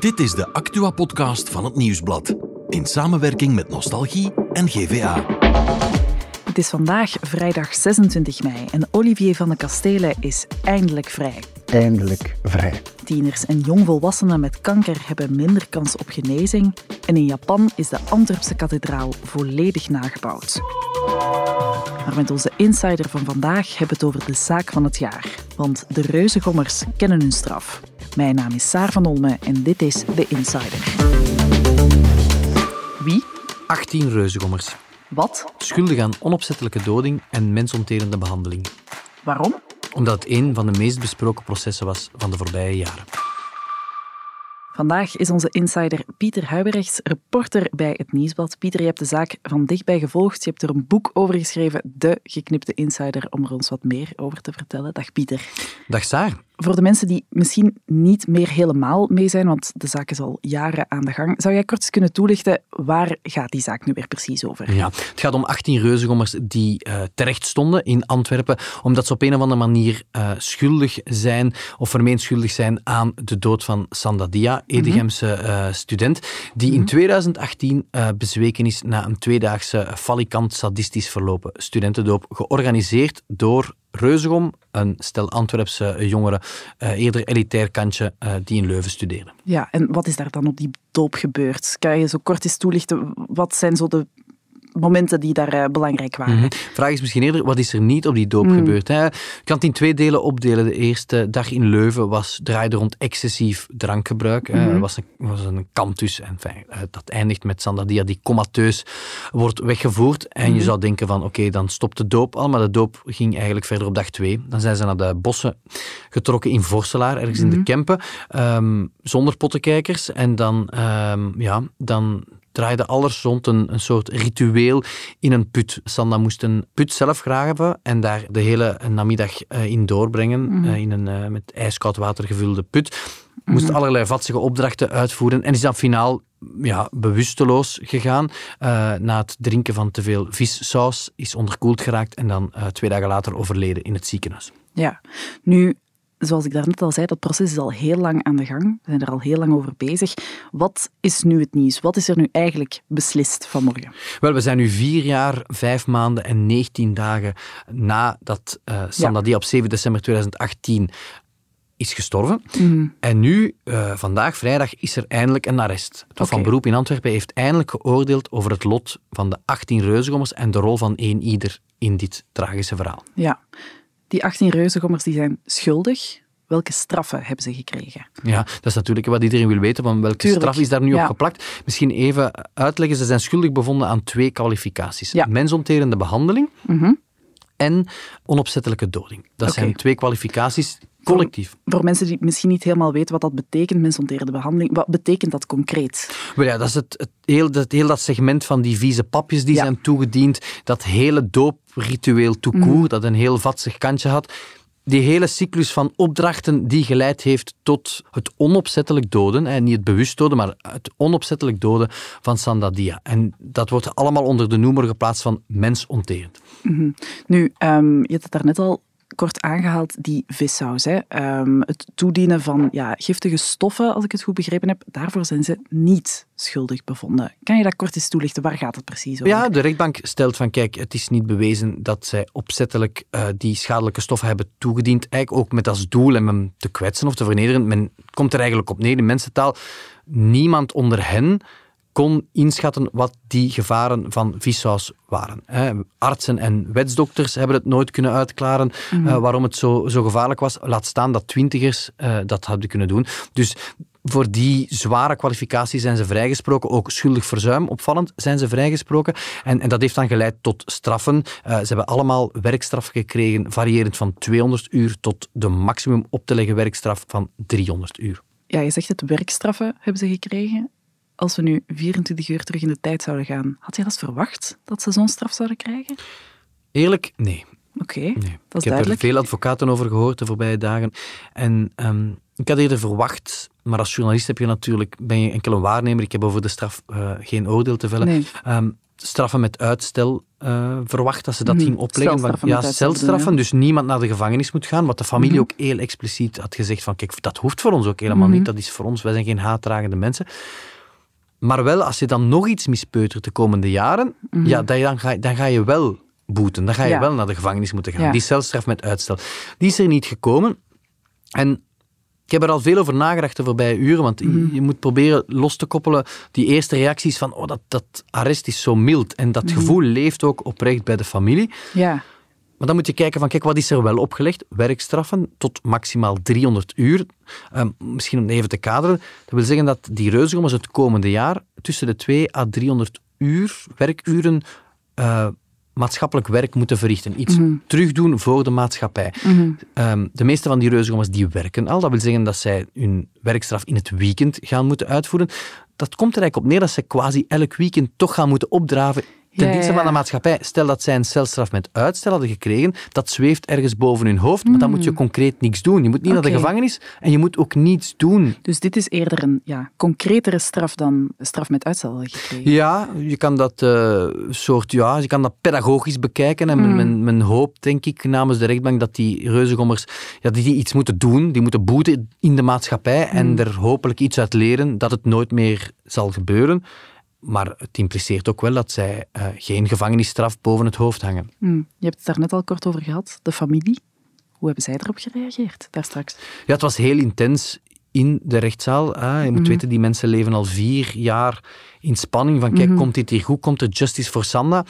Dit is de Actua-podcast van het Nieuwsblad. In samenwerking met Nostalgie en GVA. Het is vandaag vrijdag 26 mei en Olivier van de Kastelen is eindelijk vrij. Eindelijk vrij. Tieners en jongvolwassenen met kanker hebben minder kans op genezing. En in Japan is de Antwerpse kathedraal volledig nagebouwd. Maar met onze insider van vandaag hebben we het over de zaak van het jaar. Want de reuzengommers kennen hun straf. Mijn naam is Saar van Olme en dit is The Insider. Wie? 18 reuzengommers. Wat? Schuldig aan onopzettelijke doding en mensonterende behandeling. Waarom? Omdat het een van de meest besproken processen was van de voorbije jaren. Vandaag is onze insider Pieter Huibrechts, reporter bij het Nieuwsblad. Pieter, je hebt de zaak van dichtbij gevolgd. Je hebt er een boek over geschreven, De Geknipte Insider, om er ons wat meer over te vertellen. Dag Pieter. Dag Saar. Voor de mensen die misschien niet meer helemaal mee zijn, want de zaak is al jaren aan de gang, zou jij kort eens kunnen toelichten waar gaat die zaak nu weer precies over? Ja, het gaat om 18 reuzengommers die uh, terecht stonden in Antwerpen, omdat ze op een of andere manier uh, schuldig zijn of vermeend schuldig zijn aan de dood van Sandadia, Edegemse uh, student, die in 2018 bezweken is na een tweedaagse falikant sadistisch verlopen studentendoop, georganiseerd door Reuzegom, een stel Antwerpse jongeren, uh, eerder elitair kantje, uh, die in Leuven studeren. Ja, en wat is daar dan op die doop gebeurd? Kan je zo kort eens toelichten, wat zijn zo de momenten die daar uh, belangrijk waren. Mm -hmm. Vraag is misschien eerder, wat is er niet op die doop mm. gebeurd? Hè? Je kan het in twee delen opdelen. De eerste dag in Leuven was, draaide rond excessief drankgebruik. Mm -hmm. was, een, was een kantus. En fijn, dat eindigt met Sandadia die comateus wordt weggevoerd. En -hmm. je zou denken van, oké, okay, dan stopt de doop al. Maar de doop ging eigenlijk verder op dag twee. Dan zijn ze naar de bossen getrokken in Vorselaar, ergens in de Kempen. Um, zonder pottenkijkers. En dan, um, ja, dan draaide alles rond een, een soort ritueel in een put. Sanda moest een put zelf graven en daar de hele namiddag uh, in doorbrengen, mm -hmm. uh, in een uh, met ijskoud water gevulde put. Moest mm -hmm. allerlei vatsige opdrachten uitvoeren en is dan finaal ja, bewusteloos gegaan. na het drinken van te veel vissaus is onderkoeld geraakt en dan twee dagen later overleden in het ziekenhuis. Ja, nu zoals ik daarnet al zei, dat proces is al heel lang aan de gang. We zijn er al heel lang over bezig. Wat is nu het nieuws? Wat is er nu eigenlijk beslist vanmorgen? Wel, we zijn nu vier jaar, vijf maanden en 19 dagen nadat uh, Sandadia ja. op 7 december 2018 is gestorven. Mm. En nu, uh, vandaag, vrijdag, is er eindelijk een arrest. Het okay. van Beroep in Antwerpen heeft eindelijk geoordeeld over het lot van de 18 reuzengommers en de rol van één ieder in dit tragische verhaal. Ja. Die 18 reuzengommers die zijn schuldig. Welke straffen hebben ze gekregen? Ja, dat is natuurlijk wat iedereen wil weten. Van welke Tuurlijk. straf is daar nu ja. op geplakt? Misschien even uitleggen. Ze zijn schuldig bevonden aan twee kwalificaties. Ja. Mensonterende behandeling mm -hmm. En onopzettelijke doding. Dat okay. zijn twee kwalificaties collectief. Voor, voor, mensen die misschien niet helemaal weten wat dat betekent, mensonterende behandeling, wat betekent dat concreet? Well ja, dat is het, het, heel, dat, heel dat segment van die vieze papjes die ja. zijn toegediend, dat hele doopritueel court, mm. dat een heel vatsig kantje had. Die hele cyclus van opdrachten die geleid heeft tot het onopzettelijk doden, en niet het bewust doden, maar het onopzettelijk doden van Sandadia. En dat wordt allemaal onder de noemer geplaatst van mensonterend. Mm. Nu, um, je had het daarnet al kort aangehaald, die vissaus. Hè. Um, het toedienen van ja, giftige stoffen, als ik het goed begrepen heb, daarvoor zijn ze niet schuldig bevonden. Kan je dat kort eens toelichten? Waar gaat het precies over? Ja, de rechtbank stelt van, kijk, het is niet bewezen dat zij opzettelijk uh, die schadelijke stoffen hebben toegediend, eigenlijk ook met als doel om hem te kwetsen of te vernederen. Men komt er eigenlijk op neer in mensentaal. Niemand onder hen kon inschatten wat die gevaren van vissaus waren. Artsen en wetsdokters hebben het nooit kunnen uitklaren mm -hmm. uh, waarom het zo, zo gevaarlijk was. Laat staan dat twintigers uh, dat hadden kunnen doen. Dus voor die zware kwalificatie zijn ze vrijgesproken. Ook schuldig verzuim, opvallend, zijn ze vrijgesproken. En, en dat heeft dan geleid tot straffen. Uh, ze hebben allemaal werkstraf gekregen, variërend van 200 uur tot de maximum op te leggen werkstraf van 300 uur. Ja, je zegt het, werkstraffen hebben ze gekregen. Als we nu 24 uur terug in de tijd zouden gaan, had je dat verwacht, dat ze zo'n straf zouden krijgen? Eerlijk, nee. Oké, okay, nee. dat is Ik heb duidelijk. er veel advocaten over gehoord de voorbije dagen. En um, ik had eerder verwacht, maar als journalist heb je natuurlijk, ben je enkel een waarnemer. Ik heb over de straf uh, geen oordeel te vellen. Nee. Um, straffen met uitstel uh, verwacht dat ze dat mm, ging opleggen. Van, ja, celstraffen, dus niemand naar de gevangenis moet gaan. Wat de familie mhm. ook heel expliciet had gezegd van kijk, dat hoeft voor ons ook helemaal niet. Mhm. Dat is voor ons, wij zijn geen haatdragende mensen. Maar wel, als je dan nog iets mispeutert de komende jaren, mhm. ja, dan, ga, dan ga je wel boeten. Dan ga je wel naar de gevangenis moeten gaan. Die celstraf met uitstel. Die is er niet gekomen. En ik heb er al veel over nagedacht de voorbije uren, want je moet proberen los te koppelen die eerste reacties van oh, dat, dat arrest is zo mild. En dat gevoel leeft ook oprecht bij de familie. Ja. Maar dan moet je kijken van, kijk, wat is er wel opgelegd? Werkstraffen tot maximaal 300 uur. Ehm, misschien om even te kaderen. Dat wil zeggen dat die reuzengommers het komende jaar tussen de 2 à 300 uur, werkuren, uh, maatschappelijk werk moeten verrichten. Iets mm terugdoen voor de maatschappij. Mhm. Ehm, de meeste van die reuzengommers die werken al. Dat wil zeggen dat zij hun werkstraf in het weekend gaan moeten uitvoeren. Dat komt er eigenlijk op neer dat zij quasi elk weekend toch gaan moeten opdraven ten dienste van de maatschappij. Stel dat zij een celstraf met uitstel hadden gekregen, dat zweeft ergens boven hun hoofd, maar dan moet je hmm. concreet niks doen. Je moet niet naar de gevangenis en je moet ook niets doen. Dus dit is eerder een ja, concretere straf dan straf met uitstel gekregen? Ja, je kan dat uh, soort, ja, je kan dat pedagogisch bekijken en mm. men, men, hoopt, denk ik, namens de rechtbank dat die reuzengommers ja, die, die iets moeten doen, die moeten boeten in de maatschappij en hmm. er hopelijk iets uit leren dat het nooit meer zal gebeuren. Maar het impliceert ook wel dat zij uh, geen gevangenisstraf boven het hoofd hangen. Hmm. Je hebt het daar net al kort over gehad, de familie. Hoe hebben zij erop gereageerd daar straks? Ja, het was heel intens in de rechtszaal. Je moet mhm. weten, die mensen leven al vier jaar in spanning van kijk, mhm. komt dit hier goed? Komt er justice voor Sanda?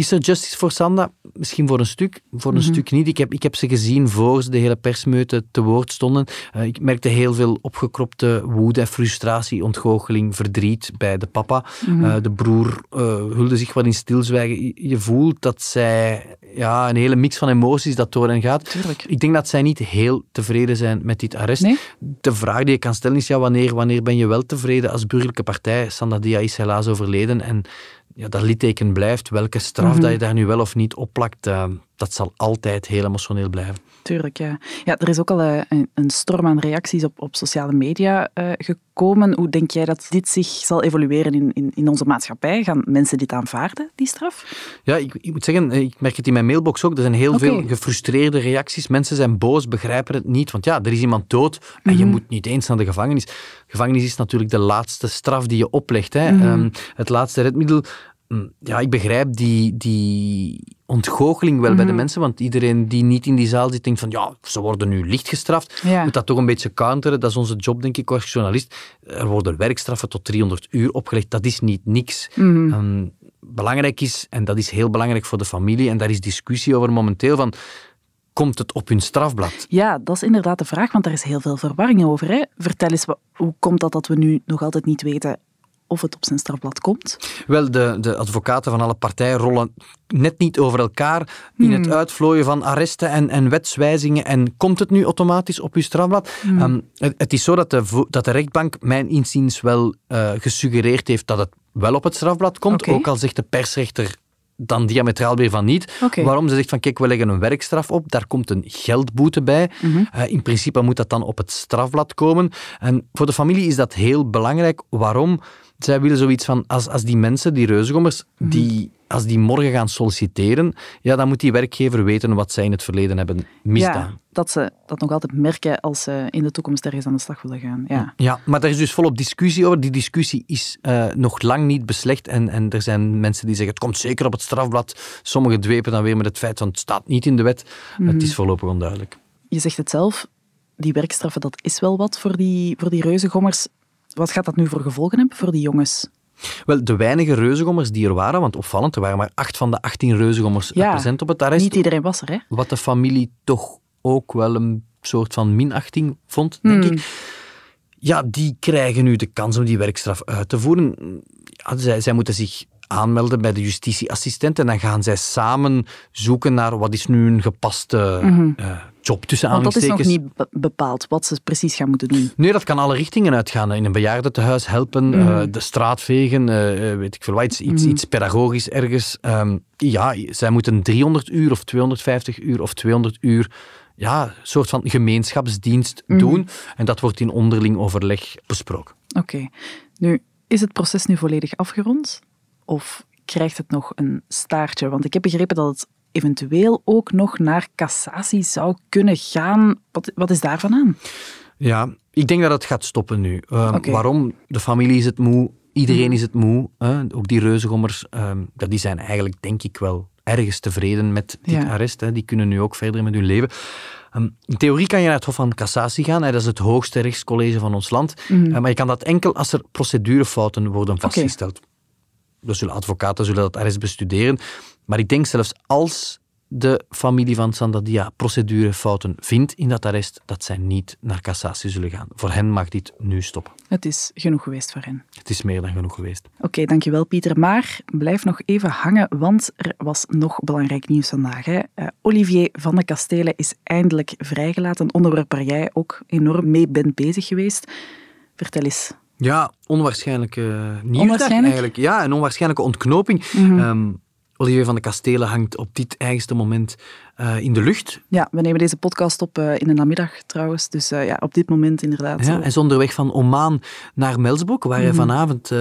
Is er justice voor Sanda? Misschien voor een stuk, voor een mhm. stuk niet. Ik heb, ik heb ze gezien voor ze de hele persmeute te woord stonden. Uh, ik merkte heel veel opgekropte woede, frustratie, ontgoocheling, verdriet bij de papa. Mhm. Eh, de broer uh, hulde zich wat in stilzwijgen. Je voelt dat zij ja, een hele mix van emoties dat door hen gaat. Tuurlijk. Ik denk dat zij niet heel tevreden zijn met dit arrest. Nee? De vraag die je kan stellen is, ja, wanneer, wanneer ben je wel tevreden als burgerlijke partij? Sanda Dia is helaas overleden en ja, dat litteken blijft. Welke straf mhm. dat je daar nu wel of niet opplakt, uh, dat zal altijd heel emotioneel blijven. Tuurlijk, ja. ja er is ook al uh, een, een, storm aan reacties op, op sociale media uh, gekomen. Hoe denk jij dat dit zich zal evolueren in, in, in, onze maatschappij? Gaan mensen dit aanvaarden, die straf? Ja, ik, ik, moet zeggen, ik merk het in mijn mailbox ook. Er zijn heel veel gefrustreerde reacties. Mensen zijn boos, begrijpen het niet. Want ja, er is iemand dood en je mhm. moet niet eens naar de gevangenis. Gevangenis is natuurlijk de laatste straf die je oplegt. Hè. Mhm. Ehm, het laatste redmiddel ja, ik begrijp die, die ontgoocheling wel bij de mhm. mensen, want iedereen die niet in die zaal zit, denkt van ja, ze worden nu licht gestraft. Ja. Moet dat toch een beetje counteren, dat is onze job, denk ik, als journalist. Er worden werkstraffen tot 300 uur opgelegd, dat is niet niks. Mhm. belangrijk is, en dat is heel belangrijk voor de familie, en daar is discussie over momenteel, van komt het op hun strafblad? Ja, dat is inderdaad de vraag, want daar is heel veel verwarring over. Hè? Vertel eens, hoe komt dat dat we nu nog altijd niet weten of het op zijn strafblad komt? Wel, de, de advocaten van alle partijen rollen net niet over elkaar in het hmm. uitvlooien van arresten en, en wetswijzingen. En komt het nu automatisch op uw strafblad? Hmm. Ehm, het, is zo dat de, dat de rechtbank mijn inziens wel uh, gesuggereerd heeft dat het wel op het strafblad komt. Ook al zegt de persrechter dan diametraal weer van niet. Waarom ze zegt van kijk, we leggen een werkstraf op, daar komt een geldboete bij. Mhm. Eh, in principe moet dat dan op het strafblad komen. En voor de familie is dat heel belangrijk. Waarom? Zij willen zoiets van, als, als die mensen, die reuzengommers, mhm. die, als die morgen gaan solliciteren, ja, dan moet die werkgever weten wat zij in het verleden hebben misdaan. Ja, dat ze dat nog altijd merken als ze in de toekomst ergens aan de slag willen gaan. Ja, ja maar daar is dus volop discussie over. Die discussie is uh, nog lang niet beslecht en, en er zijn mensen die zeggen, het komt zeker op het strafblad. Sommigen dwepen dan weer met het feit van, het staat niet in de wet. Het is mhm. voorlopig onduidelijk. Je zegt het zelf, die werkstraffen, dat is wel wat voor die, voor die reuzengommers. Wat gaat dat nu voor gevolgen hebben voor die jongens? Wel, de weinige reuzengommers die er waren, want opvallend, er waren maar acht van de 18 reuzengommers ja, present op het arrest. Niet iedereen was er, hè? Wat de familie toch ook wel een soort van minachting vond, denk hmm. ik. Ja, die krijgen nu de kans om die werkstraf uit te voeren. Ja, zij, zij moeten zich aanmelden bij de justitieassistent en dan gaan zij samen zoeken naar wat is nu een gepaste mm job tussen Want dat is nog niet bepaald wat ze precies gaan moeten doen. Nee, dat kan alle richtingen uitgaan. In een bejaardentehuis helpen, mm. de straat vegen, uh, weet ik veel wat, iets, iets, iets pedagogisch ergens. Um, ja, zij moeten 300 uur of 250 uur of 200 uur ja, een soort van gemeenschapsdienst doen. En dat wordt in onderling overleg besproken. Oké. Nu, is het proces nu volledig afgerond? Of krijgt het nog een staartje? Want ik heb begrepen dat het eventueel ook nog naar cassatie zou kunnen gaan. Wat, wat is daarvan aan? Ja, ik denk dat het gaat stoppen nu. Uh, Waarom? De familie is het moe, iedereen is het moe. Ook die reuzengommers, uh, die zijn eigenlijk denk ik wel ergens tevreden met dit arrest. Hè. Die kunnen nu ook verder met hun leven. Ehm, in theorie kan je naar het Hof van Cassatie gaan. Hè. Dat is het hoogste rechtscollege van ons land. Mhm. Maar je kan dat enkel als er procedurefouten worden vastgesteld. Okay. Dus zullen advocaten zullen dat arrest bestuderen. Maar ik denk zelfs als de familie van Sandadia procedurefouten vindt in dat arrest, dat zij niet naar cassatie zullen gaan. Voor hen mag dit nu stoppen. Het is genoeg geweest voor hen. Het is meer dan genoeg geweest. Oké, dankjewel Pieter. Maar blijf nog even hangen, want er was nog belangrijk nieuws vandaag. Hè. Uh, Olivier van de Kastelen is eindelijk vrijgelaten. Een onderwerp waar jij ook enorm mee bent bezig geweest. Vertel eens. Ja, onwaarschijnlijke nieuws onwaarschijnlijk? eigenlijk. Ja, een onwaarschijnlijke ontknoping. Mm Olivier van de Kastelen hangt op dit eigenste moment uh, in de lucht. Ja, we nemen deze podcast op uh, in de namiddag trouwens. Dus uh, ja, op dit moment inderdaad. Ja, hij is onderweg van Oman naar Melsbroek, waar mm -hmm. hij mhm. vanavond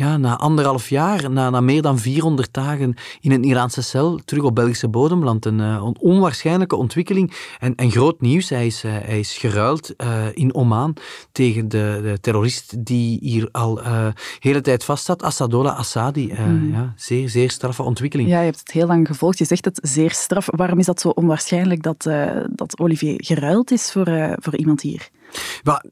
ja, na anderhalf jaar, na, na meer dan 400 dagen in een Iraanse cel, terug op Belgische bodem landt. Een, uh, onwaarschijnlijke ontwikkeling en, en groot nieuws. Hij is, uh, hij is geruild uh, in Oman tegen de, de terrorist die hier al de hele tijd vastzat, Assadollah Assadi. Mm. ja, zeer, zeer straffe ontwikkeling. Ja, je hebt het heel lang gevolgd. Je zegt het zeer straf. Waarom is dat zo onwaarschijnlijk dat, dat Olivier geruild is voor, voor iemand hier?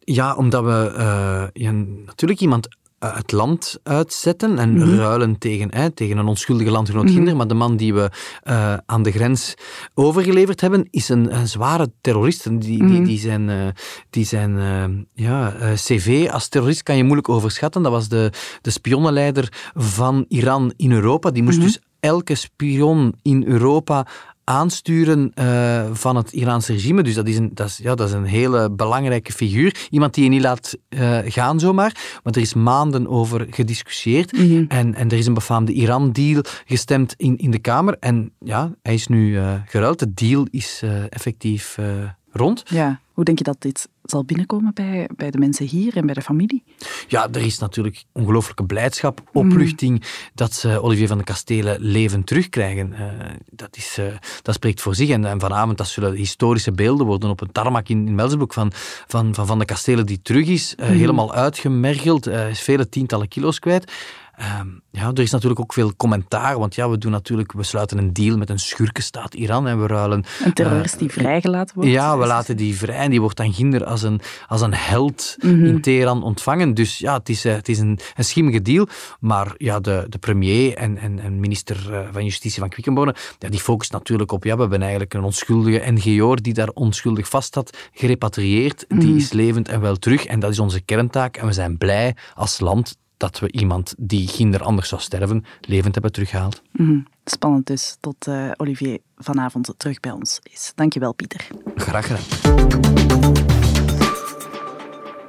Ja, omdat we ja, natuurlijk iemand eh, het land uitzetten en mhm. ruilen tegen, hè, tegen een onschuldige landgenoot mm Maar de man die we uh, aan de grens overgeleverd hebben, is een, een zware terrorist. Die, die, mhm. die zijn, uh, die zijn ja, cv als terrorist kan je moeilijk overschatten. Dat was de, de spionnenleider van Iran in Europa. Die moest mhm. dus elke spion in Europa aansturen uh, van het Iraanse regime. Dus dat is, een, dat, is, ja, dat is een hele belangrijke figuur. Iemand die je niet laat uh, gaan zomaar. Want er is maanden over gediscussieerd. Mhm. en, en er is een befaamde Iran-deal gestemd in, in de Kamer. En ja, hij is nu uh, geruild. De deal is effectief rond. Ja. Hoe denk je dat dit zal binnenkomen bij, bij de mensen hier en bij de familie? Ja, er is natuurlijk ongelooflijke blijdschap, opluchting dat ze Olivier van de Kastelen levend terugkrijgen. Uh, dat, is, uh, dat spreekt voor zich. En, en, vanavond dat zullen historische beelden worden op een tarmac in, in Melsbroek van, van, van Van de Kastelen die terug is, uh, mm. helemaal uitgemergeld, is vele tientallen kilo's kwijt. Um, ja, er is natuurlijk ook veel commentaar, want ja, we doen natuurlijk, we sluiten een deal met een schurkenstaat Iran en we ruilen... Een terrorist uh, die vrijgelaten wordt? Ja, we laten die vrij en die wordt dan ginder als een, als een held mm -hmm. in Teheran ontvangen. Dus ja, het is, uh, het is een, een schimmige deal, maar ja, de, de premier en, en, en minister uh, van Justitie van Quickenborne, ja, die focust natuurlijk op, ja, we hebben eigenlijk een onschuldige NGO'er die daar onschuldig vast had, gerepatrieerd, mm -hmm. die mhm. is levend en wel terug en dat is onze kerntaak en we zijn blij als land dat we iemand die ginder anders zou sterven, levend hebben teruggehaald. Mm Spannend dus, tot uh, Olivier vanavond terug bij ons is. Dankjewel, Pieter. Graag gedaan.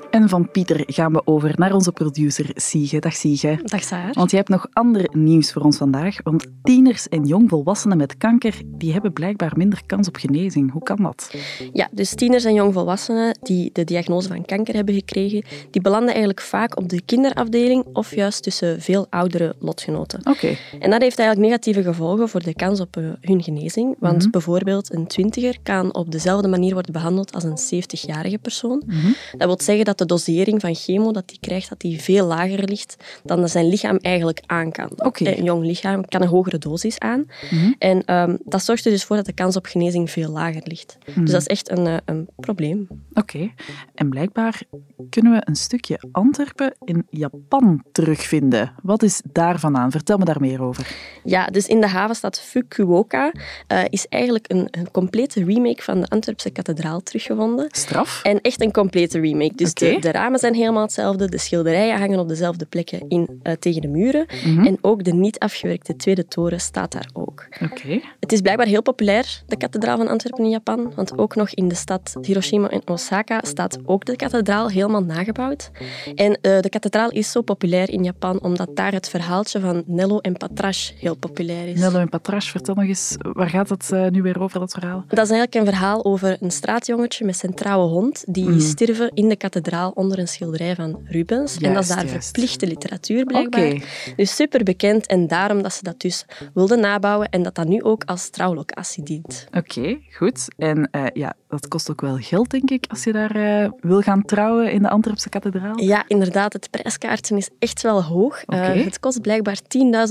En van Pieter gaan we over naar onze producer Siege. Dag Siege. Dag Saar. Want je hebt nog ander nieuws voor ons vandaag. Want tieners en jongvolwassenen met kanker die hebben blijkbaar minder kans op genezing. Hoe kan dat? Ja, dus tieners en jongvolwassenen die de diagnose van kanker hebben gekregen, die belanden eigenlijk vaak op de kinderafdeling of juist tussen veel oudere lotgenoten. Oké. En dat heeft eigenlijk negatieve gevolgen voor de kans op eh, hun genezing. Want mhm. bijvoorbeeld een twintiger kan op dezelfde manier worden behandeld als een 70-jarige persoon. Mhm. Dat wil zeggen dat de dosering van chemo dat hij krijgt, dat die veel lager ligt dan dat zijn lichaam eigenlijk aan kan. Okay. Een jong lichaam kan een hogere dosis aan. Mhm. En um, dat zorgt er dus voor dat de kans op genezing veel lager ligt. Mhm. Dus dat is echt een, uh, een probleem. Oké. En blijkbaar kunnen we een stukje Antwerpen in Japan terugvinden. Wat is daarvan aan? Vertel me daar meer over. Ja, dus in de havenstad Fukuoka uh, is eigenlijk een, een, complete remake van de Antwerpse kathedraal teruggevonden. Straf? En echt een complete remake. Dus okay. De de, ramen zijn helemaal hetzelfde. De schilderijen hangen op dezelfde plekken in, uh, tegen de muren. Mm -hmm. En ook de niet afgewerkte tweede toren staat daar ook. Okay. Het is blijkbaar heel populair, de kathedraal van Antwerpen in Japan. Want ook nog in de stad Hiroshima en Osaka staat ook de kathedraal helemaal nagebouwd. En uh, de kathedraal is zo populair in Japan omdat daar het verhaaltje van Nello en Patrash heel populair is. Nello en Patrash, vertel nog eens, waar gaat het uh, nu weer over, dat verhaal? Dat is eigenlijk een verhaal over een straatjongetje met zijn trouwe hond die mm. stierven in de kathedraal kathedraal onder een schilderij van Rubens. en dat is daar verplichte literatuur blijkbaar. Dus super bekend en daarom dat ze dat dus wilden nabouwen en dat dat nu ook als trouwlocatie dient. Oké, goed. En uh, ja, dat kost ook wel geld, denk ik, als je daar uh, wil gaan trouwen in de Antwerpse kathedraal. Ja, inderdaad. Het prijskaartje is echt wel hoog. Uh, het kost blijkbaar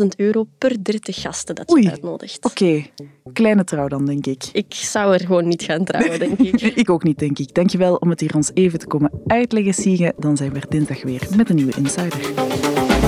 10.000 euro per 30 gasten dat je Oei. uitnodigt. Oké, kleine trouw dan, denk ik. Ik zou er gewoon niet gaan trouwen, denk ik. ik ook niet, denk ik. Dankjewel om het hier ons even te komen uitleggen, Siege. Dan zijn we er dinsdag weer met een nieuwe Insider.